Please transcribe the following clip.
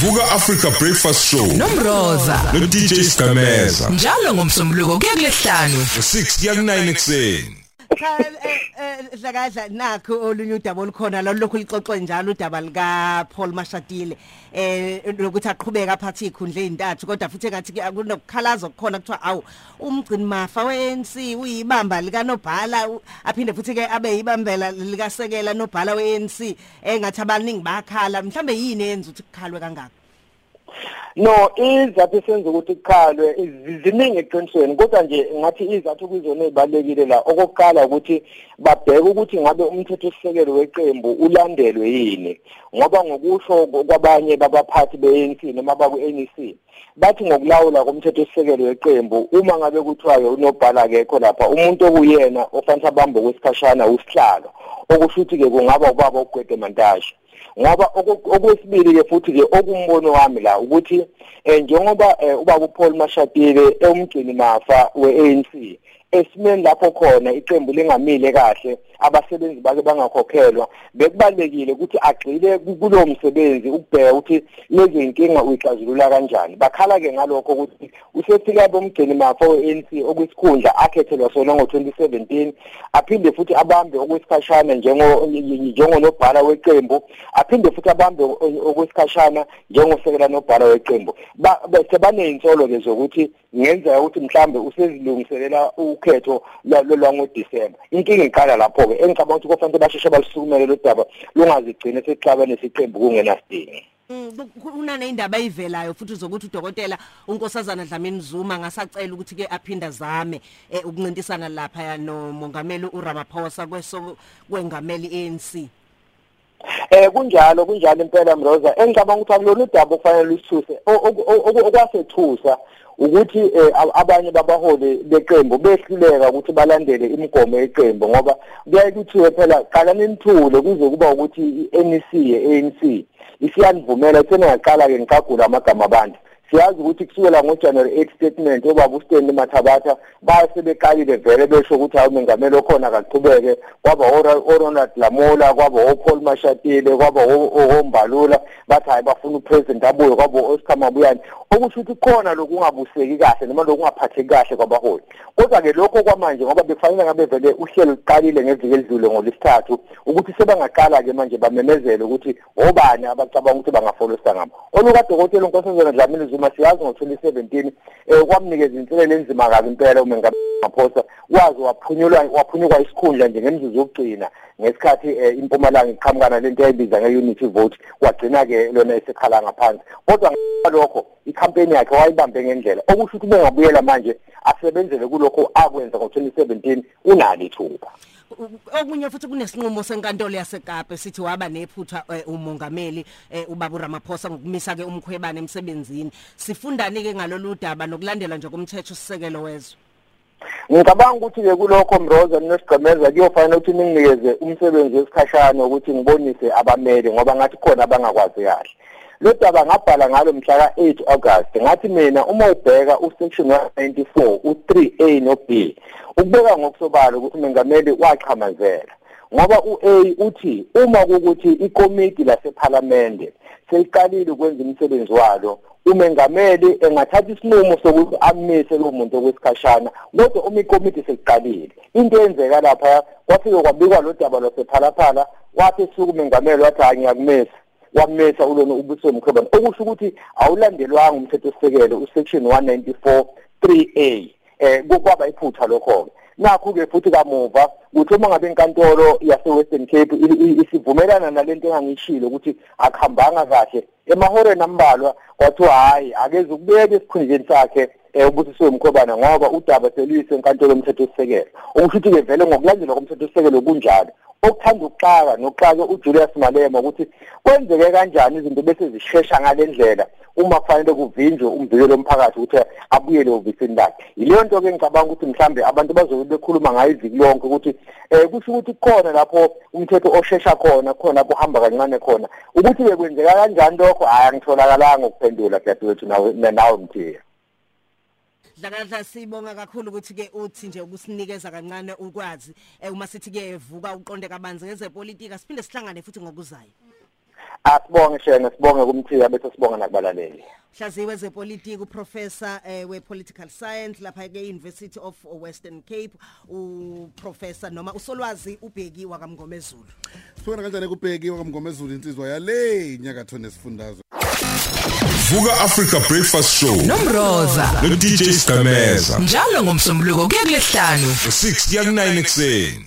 Vuka Africa Breakfast Show. Nomroza no DJ Skameza njalo ngomsombuluko kuya kulesihlanu ngo6 kuya ku9 ekseni cha eh, eh hlakadla nakho olunye udaba olukhona lo lokhu lixoxwe njalo udaba lika Paul Mashatile eh lokuthi aqhubeka aphathe ikhundla ezintathu kodwa futhi ngathi kunokukhalaza okukhona kuthiwa awu umgcini mafa weNC uyibamba lika Nobhala u- aphinde futhi ke abe yibambela lika Sekela Nobhala weNC engathi abaningi bakhala mhlambe yini yenza ukuthi kukhalwe kangaka? No izathu senza ukuthi kukhalwe iz- ziningi eqinisweni kodwa nje ngathi izathu kuzona ezibalekile la. Okokuqala ukuthi babheke ukuthi ngabe umthetho sisekelo weqembu ulandelwe yini ngoba ngokusho kwabanye babaphathi beANC noma baku-NEC bathi ngokulawula komthetho sisekelo weqembu uma ngabe kuthiwa unobhala akekho lapha umuntu okuyena ofanele abambe kwesikhashana usihlalo. Okusho ukuthi ke kungaba ubaba ugwede mantashe. Ngoba oku- okwesibili ke futhi ke okumbono wami la ukuthi eh, njengoba eh, ubaba uPaul Mashatile umgcini mafa weANC esimeni lapho khona iqembu lingamile kahle abasebenzi bake bangakhokhelwa. Bekubalekile ukuthi agxile ku- kulowo msebenzi ukubheka ukuthi lezi inkinga uyixazulula kanjani. Bakhala ke ngalokho ukuthi usefika bomgcini mafa weANC okwisikhundla akhethelwa sona ngo2017 aphinde futhi abambe okwesikhashana njengo njengonobhala weqembu. Aphinde futhi abambe okwesikhashana njengosekela nobhala weqembu. Ba- bese baneyinsolo ke zokuthi ngenzeka ukuthi mhlambe usezilungiselela ukhetho lwangoDisemba inkinga iqala lapho ke engicabanga ukuthi kufanele basheshe balisukumele lo daba lungazigcine sexabane nesiqembu kungenasidingo Mm, ku- unane indaba ayivelayo futhi uzokuthi udokotela unkosazana Dlamini Zuma ngasacela ukuthi ke aphinda zame eh, ukuncintisana lapha ya nomongameli uRamaphosa kweso kwengameli ANC Eh kunjalo kunjalo impela Mroza. Engicabanga ukuthi akulona udaba ofanele usithuse okwasethusa ukuthi eh, ab- abanye babaholi beqembu behluleka ukuthi balandele imigomo yeqembu ngoba kuyaye kuthiwe phela qala nimthule kuze kuba ukuthi i-NEC ye-ANC isiyanivumela ithena yaqala ke ngicagula amagama abantu. Siyazi ukuthi kusukela ngoJanuary 8 statement obaba uStanley Mathabatha base beqalile vele besho ukuthi hawu mengameli okhona akaqhubeke. Kwaba oRa- oRonald Lamola kwaba oPaul Mashatile kwaba oMbalula bathi hayi bafuna upresident abuye kwaba uOscar Mabuyane. Okusho ukuthi khona lokungabuseki kahle noma lokungaphatheki kahle kwabaholi. Kodwa ke lokho kwamanje ngoba befanele ngabe vele uhlelo liqalile ngeviki elidlule ngolesithathu ukuthi sebangaqala ke manje bamemezele ukuthi obani abacabanga ukuthi bangafolisa ngabo. Olukadokotela unkosazana Dlamini Zuma siyazi ngo2017 eh kwamnikeza inselelo enzima kabi impela umengameli Ramaphosa wazi waphunyulwa waphunyukwa isikhundla nje ngemzuzu yokugcina. Ngesikhathi eh, impumalanga iqhamukana lento eyayibiza nge-unity vote kwagcina ke lona esekhala ngaphansi. Kodwa ngalokho ikhampeni yakhe wayibambe ngendlela. Okusho ukuthi bengabuyela manje asebenzele kulokho akwenza ngo2017 unalo ithuba. U- okunye futhi kunesinqumo senkantolo yaseKapa sithi waba nephutha eh, umongameli eh, ubaba uRamaphosa ngokumisa ke umkhwebane emsebenzini. Sifundani ke ngalolu daba nokulandela nje komthetho sisekelo wezwe? Ngicabanga ukuthi ke kulokho Mroza nesigqemeza kuyofanele ukuthi ninginikeze umsebenzi wesikhashana ukuthi ngibonise abameli ngoba ngathi khona abangakwazi kahle. Lo daba ngabhala ngalo mhla ka8 August ngathi mina uma ubheka usection 194 u3A no B ukubeka ngokusobala ukuthi mengameli waqhamazela ngoba uA uthi uma kukuthi ikomiti laseParliament seyiqalile ukwenza umsebenzi walo umengameli engathatha isinqumo sokuthi amise lo muntu okwesikhashana kodwa uma ikomiti sekuqalile into eyenzeka lapha kwafike kwabikwa lo daba lwasephalaphala wathi suku umengameli wathi hayi ngiyakumisa. Wamesa ulona ubuso mkhobane okusho ukuthi awulandelwanga umthetho sisekelo usection 194 3A eh kwaba iphutha lokho ke nakho ke futhi kamuva kuthi uma ngabe inkantolo yase Western Cape i- i- isivumelana nalento engangishilo ukuthi akuhambanga kahle emahoreni ambalwa kwathiwa hayi akeze ukubeka esikhundleni sakhe eh ubusisiwe mkhobana ngoba udaba seluyise enkantolo yomthetho sisekelo okusho ukuthi ke vele ngokulandela komthetho sisekelo kunjalo okuthanda ukuxaka nokuxaka uJulius Malema ukuthi kwenzeke kanjani izinto bese zishesha ngalendlela uma kufanele kuvinjwe umvikelo omphakathi ukuthi abuyele ovisini lakhe. Yileyo nto ke ngicabanga ukuthi mhlambe abantu bazobe bekhuluma ngayo iviki lonke ukuthi eh kusho ukuthi khona lapho umthetho oshesha khona khona lapho uhamba kancane khona. Ukuthi bekwenzeka kanjani lokho? Hayi angitholakalanga ukuphendula dadewethu nawe nawe mthiya Dlakadla sibonga kakhulu ukuthi ke uthi nje ukusinikeza kancane ukwazi eh, uma sithi ke vuka uqonde kabanzi ngezepolitika siphinde sihlangane futhi ngokuzayo. Asibonge shena sibonge kumthiya bese sibonge nakubalaleli. Hlaziwe zepolitiki uprofessor eh, we-political science lapha ke-university of western cape uprofessor noma usolwazi ubheki wakamngomezulu sibona kanjani kubhekiwe kamngomezulu insizwa yale inyakatho nesifundazwe? Vuka Africa Breakfast Show. Nomroza. No DJ Skameza njalo ngomsombuluko kuya kulesihlanu 6 kuya ku9 ekseni